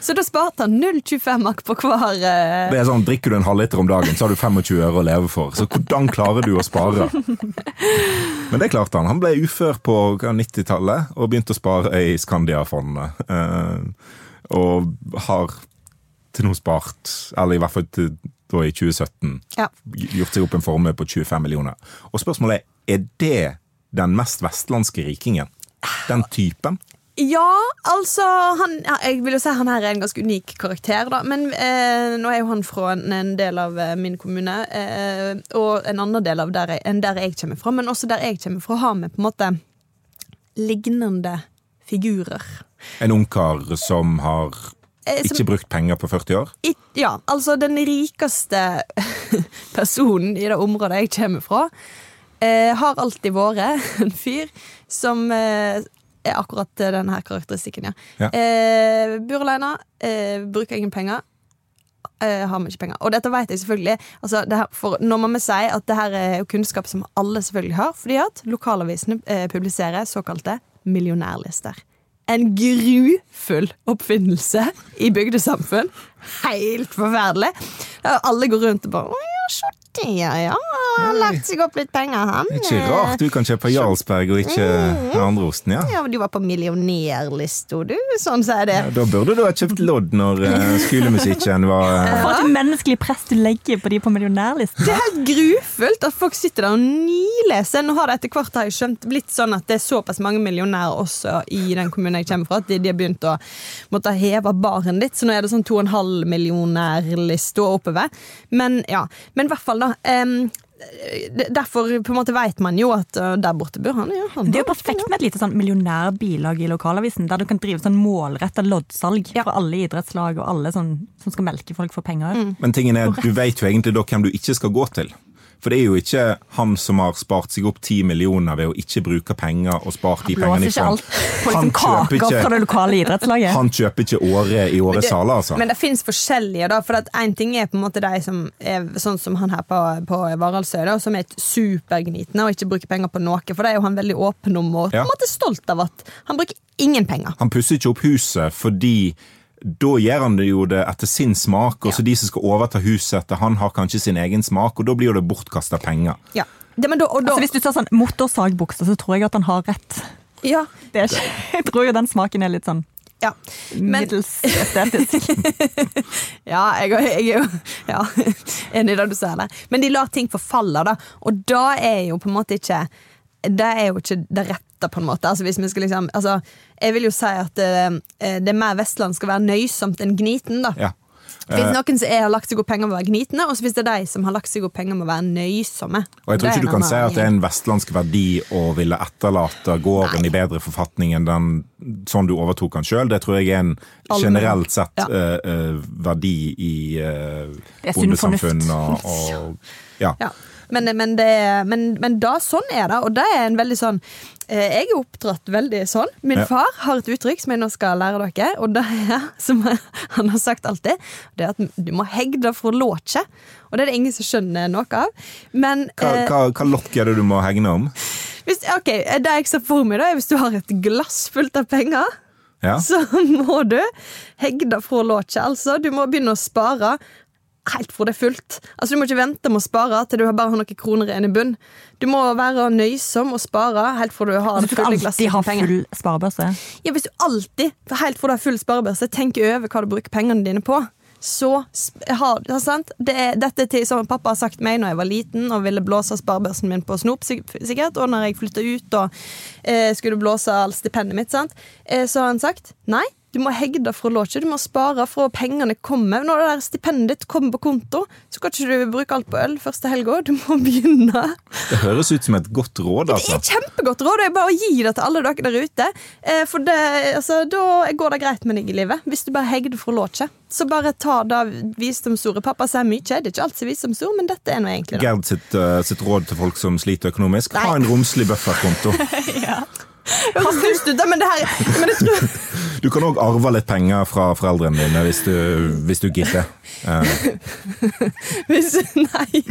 Så da sparte han 0,25 på hver eh, Det er sånn, Drikker du en halvliter om dagen, så har du 25 øre å leve for. Så hvordan klarer du å spare? *laughs* Men det klarte han. Han ble ufør på 90-tallet og begynte å spare i Skandia-fondet. Eh, og har til nå spart, eller i hvert fall til, da i 2017, Ja. gjort seg opp en formue på 25 millioner. Og spørsmålet er er det den mest vestlandske rikingen? Den typen? Ja, altså han, Jeg vil jo si han her er en ganske unik karakter, da. Men eh, nå er jo han fra en, en del av eh, min kommune, eh, og en annen del av der jeg, enn der jeg kommer fra. Men også der jeg kommer fra, har vi på en måte lignende figurer. En ungkar som har som- ikke brukt penger på 40 år? I, ja, altså den rikeste *laughs* personen i det området jeg kommer fra, eh, har alltid vært *laughs* en fyr som eh, er akkurat denne her karakteristikken, ja. Ja. Eh, bor alene, eh, bruker ingen penger. Eh, har vi ikke penger. Og dette vet jeg selvfølgelig. Altså, det her, for når man må si at det her er kunnskap som alle selvfølgelig har, fordi at lokalavisene eh, publiserer såkalte millionærlister. En grufull oppfinnelse i bygdesamfunn. Helt forferdelig. Alle går rundt og bare Å ja, det, ja. ja. Han har lagt seg opp litt penger, han. Ikke rart du kan kjøpe Jarlsberg og ikke mm. andre osten, ja. Ja, men Du var på millionærlista, du. Sånn sier det. Da burde du ha kjøpt lodd når eh, *laughs* skolemusikken var eh, For et umenneskelig press du legger på de på millionærlisten. Det er helt grufullt at folk sitter der og nileser. Nå har det etter hvert har jeg skjønt blitt sånn at det er såpass mange millionærer også i den kommunen jeg kommer fra, at de, de har begynt å måtte heve baren litt. Så nå er det sånn 2,5 millionær-lista oppover. Men ja, men i hvert fall, da. Um, derfor på en måte vet man jo at uh, der borte bor han. Ja, han Det er jo perfekt med et lite sånn millionærbilag i lokalavisen, der du kan drive sånn målretta loddsalg Ja. for alle idrettslag og alle sånn, som skal melke folk for penger. Men tingen er, du vet jo egentlig da hvem du ikke skal gå til. For det er jo ikke han som har spart seg opp 10 millioner ved å ikke bruke penger og spart de pengene Blåser ikke alt på Han liksom kjøper kaker fra ikke, det lokale idrettslaget. han kjøper ikke året i årets saler, altså. Men det fins forskjellige, da. For én ting er på en måte de som er sånn som han her på, på Varaldsøy, som er supergnitende og ikke bruker penger på noe. For det er jo han veldig åpen om og på en måte stolt av at han bruker ingen penger. Han pusser ikke opp huset fordi da gjør han det jo det etter sin smak, og så de som skal overta huset etter han, har kanskje sin egen smak, og da blir det bortkasta penger. Ja. Ja, men da, og da, Altså Hvis du tar sånn motorsagbukse, så tror jeg at han har rett. ja, Det er ikke, *laughs* jeg tror jo den smaken er litt sånn ja. Men, middels estetisk. *laughs* ja, jeg, jeg er jo ja, *laughs* enig i det du sier der. Men de lar ting forfalle, da. Og da er jo på en måte ikke det er jo ikke det rette, på en måte. Altså, hvis vi skal liksom, altså, jeg vil jo si at eh, det er mer Vestland skal være nøysomt enn gniten. da. Ja. Det finnes noen som er, har lagt seg opp penger med å være gnitne, og så finnes det de som har lagt seg opp penger med å være nøysomme. Og jeg tror ikke du kan si at det er en vestlandsk verdi å ville etterlate gården i bedre forfatning enn den sånn du overtok den sjøl. Det tror jeg er en generelt sett Ja. uh, eh, verdi i uh, Det bondesamfunn og, og ja. Ja. Men, men, det, men, men da, sånn er det, og det er en veldig sånn eh, Jeg er oppdratt veldig sånn. Min Ja. far har et uttrykk som jeg nå skal lære dere, og det er, som *laughs* han har sagt alltid, det er at du må hegde fra låtje. Og det er det ingen som skjønner noe av. Men Hva, eh, hva, hva lokk er det du må hegne om? hvis, ok, det jeg ser for meg, da, er hvis du har et glass fullt av penger Ja? så *laughs* må du hegde fra låtje. Altså, du må begynne å spare helt fra det er fullt. Altså, Du må ikke vente med å spare til du bare har noen kroner igjen i bunn. Du må være nøysom og spare helt fra du har Du det fulle glasset alltid ha full sparebørse. Ja, Hvis du alltid, helt fra du har full sparebørse, tenker over hva du bruker pengene dine på, så har? Det Dette er til som pappa har sagt meg når jeg var liten og ville blåse sparebørsen min på snop, sikkert, og når jeg flytta ut og eh, skulle blåse all stipendet mitt, sant? Eh, så har han sagt nei. Du må hegde fra låket. Du må spare fra pengene kommer. Når det der stipendet ditt kommer på konto, så kan ikke du bruke alt på øl første helga. Du må *laughs* begynne Det høres ut som et godt råd, altså. det er er kjempegodt råd. Det er bare å gi det til alle dere der ute. Eh, For det, altså, da går det greit med deg i livet. Hvis du bare hegder fra låket. Så bare ta det visdomsordet. Pappa sier mye. Det er ikke alt som er visdomsord, men dette er nå egentlig det. Gerd sitt, uh, sitt råd til folk som sliter økonomisk, ha en romslig bufferkonto. *laughs* ja. høres dust ut, men det her men jeg tror, Du kan òg arve litt penger fra foreldrene dine hvis du, hvis du gidder. Uh. hvis, Nei.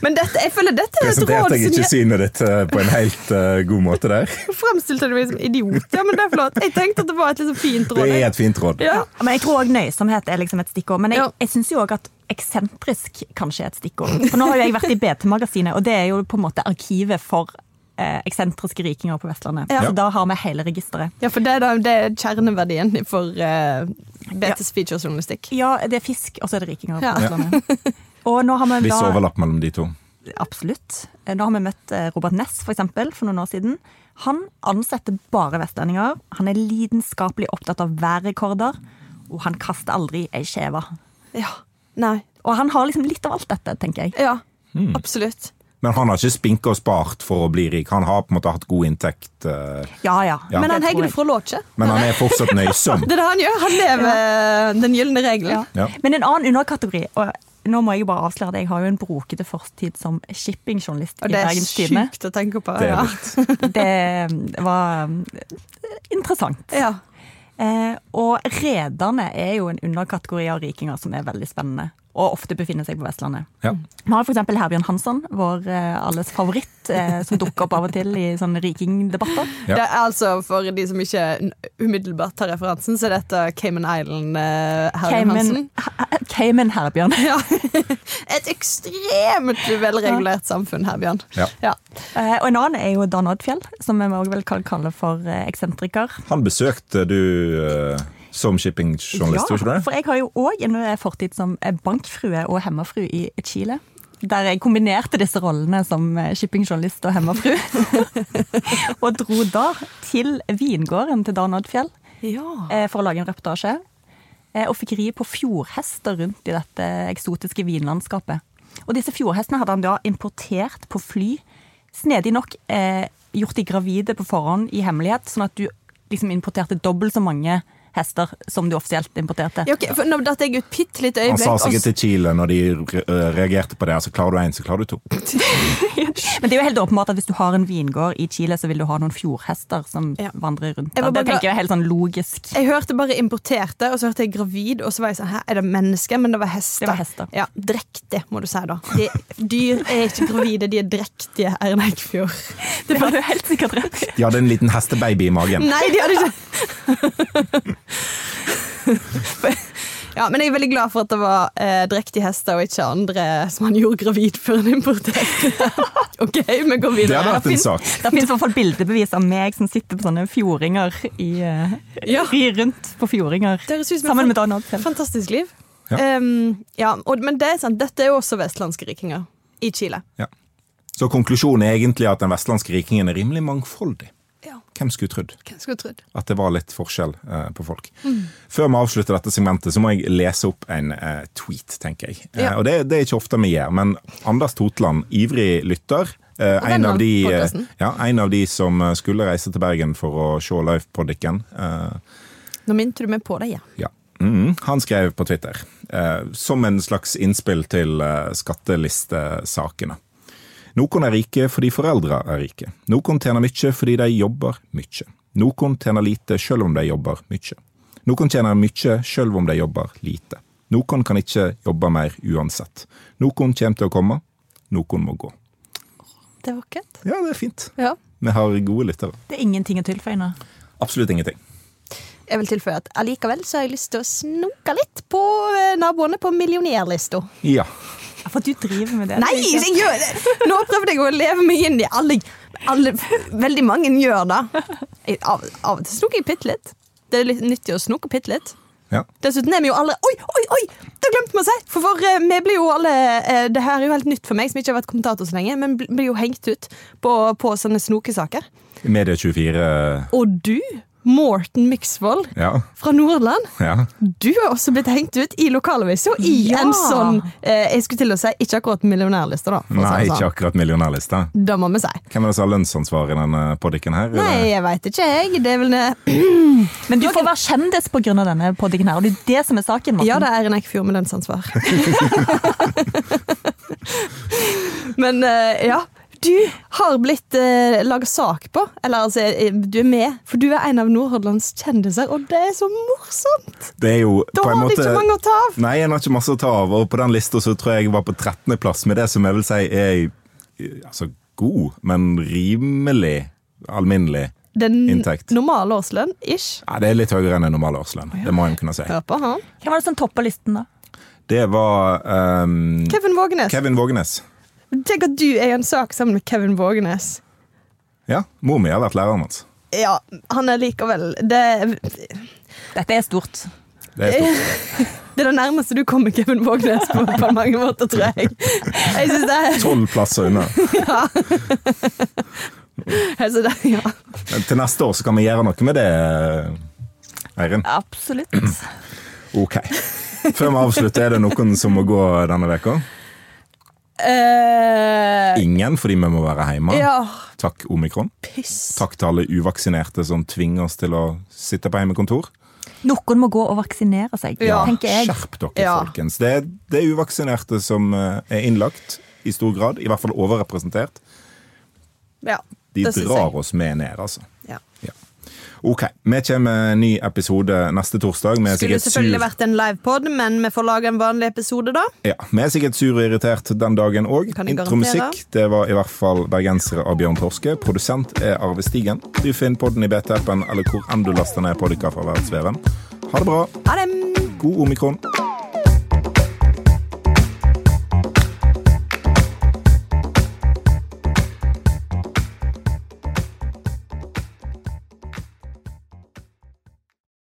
Men dette, jeg føler dette er et råd Presenterte jeg ikke synet ditt eh, på en helt eh, god måte der? *laughs* fremstilte meg som idiot. Ja, men det er flott. Jeg tenkte at det var et litt fint råd. Det er et fint råd. Ja. Men jeg tror òg nøysomhet er liksom et stikkord. Men jeg, Ja. jeg syns jo òg at eksentrisk kanskje er et stikkord. For nå har jo jeg vært i BT-magasinet, og det er jo på en måte arkivet for eksentriske rikinger på Vestlandet. Ja. Så da har vi hele registeret. Ja, for det er, da, det er kjerneverdien for uh, BTs featurejournalistikk. Ja, det er fisk, og så er det rikinger på Ja. Vestlandet. *laughs* Og nå har vi Viss overlapp mellom de to. Absolutt. Eh, Nå har vi møtt eh, Robert Ness for, eksempel, for noen år siden. Han ansetter bare vestlendinger. Han er lidenskapelig opptatt av værrekorder. Og han kaster aldri ei skjeve. Ja. Nei. Og han har liksom litt av alt dette, tenker jeg. Ja. mm. Absolutt. Men han har ikke spinka og spart for å bli rik. Han har på en måte hatt god inntekt. Uh, Ja, ja. Ja. Men han hegger jeg. fra. Mm. Men han er fortsatt nøysom. *laughs* Det er det han gjør. Han lever ja. den gylne regelen. Ja. Ja. Men en annen underkategori og nå må jeg jo bare avsløre det, jeg har jo en brokete fortid som shippingjournalist i det er Bergens sjukt å tenke på. Det ja. Det var eh, interessant. Ja. Eh, og rederne er jo en underkategori av rikinger som er veldig spennende. Og ofte befinner seg på Vestlandet. Ja. Vi har f.eks. Herbjørn Hansson, vår eh, alles favoritt, eh, som dukker opp av og til i sånne rikingdebatter. Ja. Det er altså For de som ikke umiddelbart tar referansen, så er dette Cayman Island-Herbjørn Herman Hansen. Cayman Herbjørn. Ja. *laughs* Et ekstremt velregulert samfunn, Herbjørn. Ja. Ja. Eh, og en annen er jo Dan Oddfjell, som vi også vel kan kalle for eh, eksentriker. Han besøkte du eh, som shippingjournalist, tror ikke du det? for jeg har jo òg en fortid som bankfrue og hemmafru i Chile. Der jeg kombinerte disse rollene som shippingjournalist og hemmafru. *laughs* og dro da til vingården til Dan Oddfjell ja. eh, for å lage en reportasje. Eh, Og fikk ri på fjordhester rundt i dette eksotiske vinlandskapet. Og disse fjordhestene hadde han da importert på fly. Snedig nok eh, gjort de gravide på forhånd i hemmelighet, sånn at du liksom importerte dobbelt så mange hester som du offisielt importerte. Ja, okay, for Nå datt jeg ut bitte øyeblikk Han sa sikkert til Chile når de reagerte på det. Altså, klarer du én, så klarer du to. *laughs* Men det er jo helt åpenbart at hvis du har en vingård i Chile, så vil du ha noen fjordhester som Ja. vandrer rundt. Bare Det tenker jeg er helt sånn logisk. Jeg hørte bare importerte, og så hørte jeg gravid, og så var jeg sånn Hæ, er det mennesker? Men det var hester. Det var hester. Ja, Drektige, må du si da. De, dyr er ikke gravide, de er drektige, Erna Eikfjord. *laughs* Det var du helt sikkert rett i. De hadde en liten hestebaby i magen. Nei, de hadde ikke *laughs* *laughs* Ja, men jeg er veldig glad for at det var eh, drektige hester og ikke andre som han gjorde gravid før han importerte. *laughs* ok, vi går videre. Det hadde vært en sak. Det finnes i hvert fall bildebevis av meg som sitter på sånne fjordinger i eh, Ja. Rir rundt på fjordinger sammen med Dan Oddfjell. fantastisk liv. Ja. Um, ja, og, men det er sant, dette er jo også vestlandske rikinger i Chile. Ja. Så konklusjonen er egentlig at den vestlandske rikingen er rimelig mangfoldig. Ja. Hvem skulle trodd Hvem skulle trodd? at det var litt forskjell eh, på folk? Før vi avslutter dette segmentet, så må jeg lese opp en eh, tweet, tenker jeg. Eh, og det, det er ikke ofte vi gjør, men Anders Totland, ivrig lytter. Eh, en, av de, eh, ja, en av de som eh, skulle reise til Bergen for å se livepodikken. Eh, Nå minte du meg på det, ja. ja. Mhm. Han skrev på Twitter, eh, som en slags innspill til eh, skattelistesakene. Noen er rike fordi foreldre er rike. Noen tjener mye fordi de jobber mye. Noen tjener lite selv om de jobber mye. Noen tjener mye selv om de jobber lite. Noen kan ikke jobbe mer uansett. Noen kommer til å komme, noen må gå. Det er vakkert. Ja, det er fint. Ja. Vi har gode lyttere. Det er ingenting å tilføye nå. Absolutt ingenting. Jeg vil tilføye at allikevel så har jeg lyst til å snoke litt på eh, naboene på millionærlista. Ja. For du driver med det. Nei, jeg gjør det! Nå prøvde jeg å leve meg inn i alle, alle Veldig mange gjør det. Jeg, av, av og til snoker jeg bitte litt. Det er litt nyttig å snoke bitte litt. ja. Dessuten er vi jo alle Oi, oi, oi! Det glemte vi å si! For, for uh, vi blir jo alle uh, Det her er jo helt nytt for meg, som ikke har vært kommentator så lenge, men blir jo hengt ut på, på sånne snokesaker. Medie24 Og du, Morten Myksvold Ja. fra Nordland, ja. du har også blitt hengt ut i lokalavisa i Ja. en sånn eh, Jeg skulle til å si ikke akkurat millionærliste, da. Nei, det ikke sånn. akkurat millionærliste. Det må vi si. Hvem er det som har lønnsansvar i denne poddiken her? Nei, eller? jeg veit ikke, jeg. Det er vel det *clears throat* Men du får være kjendis pga. denne poddiken her, og det er det som er saken. Morten. Ja, det er en Eikfjord med lønnsansvar. *laughs* Men eh, ja. Du har blitt eh, laga sak på, eller altså, eh, du er med, for du er en av Nordhordlands kjendiser, og det er så morsomt! Det er jo Da har du måte ikke mange å ta av. Nei, en har ikke masse å ta av, og på den lista så tror jeg jeg var på 13. plass med det som jeg vil si er eh, altså, god, men rimelig alminnelig. Den Inntekt. normale årslønn, ish. Ja, det er litt høyere enn en normal årslønn, det må en kunne si. Hør på han. Hvem var det som toppa listen, da? Det var um, Kevin Vågenes. Kevin Vågenes. Tenk at du er i en sak sammen med Kevin Vågenes. Ja, mor mi har vært læreren hans. Ja, han er likevel Det, Dette er stort. Det er stort. *laughs* det er det nærmeste du kommer Kevin Vågenes på, på mange måter, tror jeg. Jeg synes det er Tolv plasser unna. *laughs* altså det, ja. Til neste år så kan vi gjøre noe med det, Eirin. Absolutt. Ok. Før vi avslutter, er det noen som må gå denne veka? Eh, Ingen, fordi vi må være hjemme. ja, Takk, omikron. piss. Takk til alle uvaksinerte som tvinger oss til å sitte på hjemmekontor. Noen må gå og vaksinere seg, Ja. tenker jeg. Skjerp dere, Ja. folkens. Det er, det er uvaksinerte som eh, er innlagt, i stor grad. I hvert fall overrepresentert. Ja, De det synes drar jeg. oss med ned, altså. Ok, vi kommer med en ny episode neste torsdag. Vi Skulle selvfølgelig sur. vært en livepod, men vi får lage en vanlig episode da. Ja, vi er sikkert sur og irritert den dagen òg. Intromusikk det var i hvert fall 'Bergensere' av Bjørn Torske. Produsent er Arve Stigen. Du finner podden i BT-appen eller hvor enn du laster ned podkast fra verdensveven. Ha det bra. Ha det! God omikron.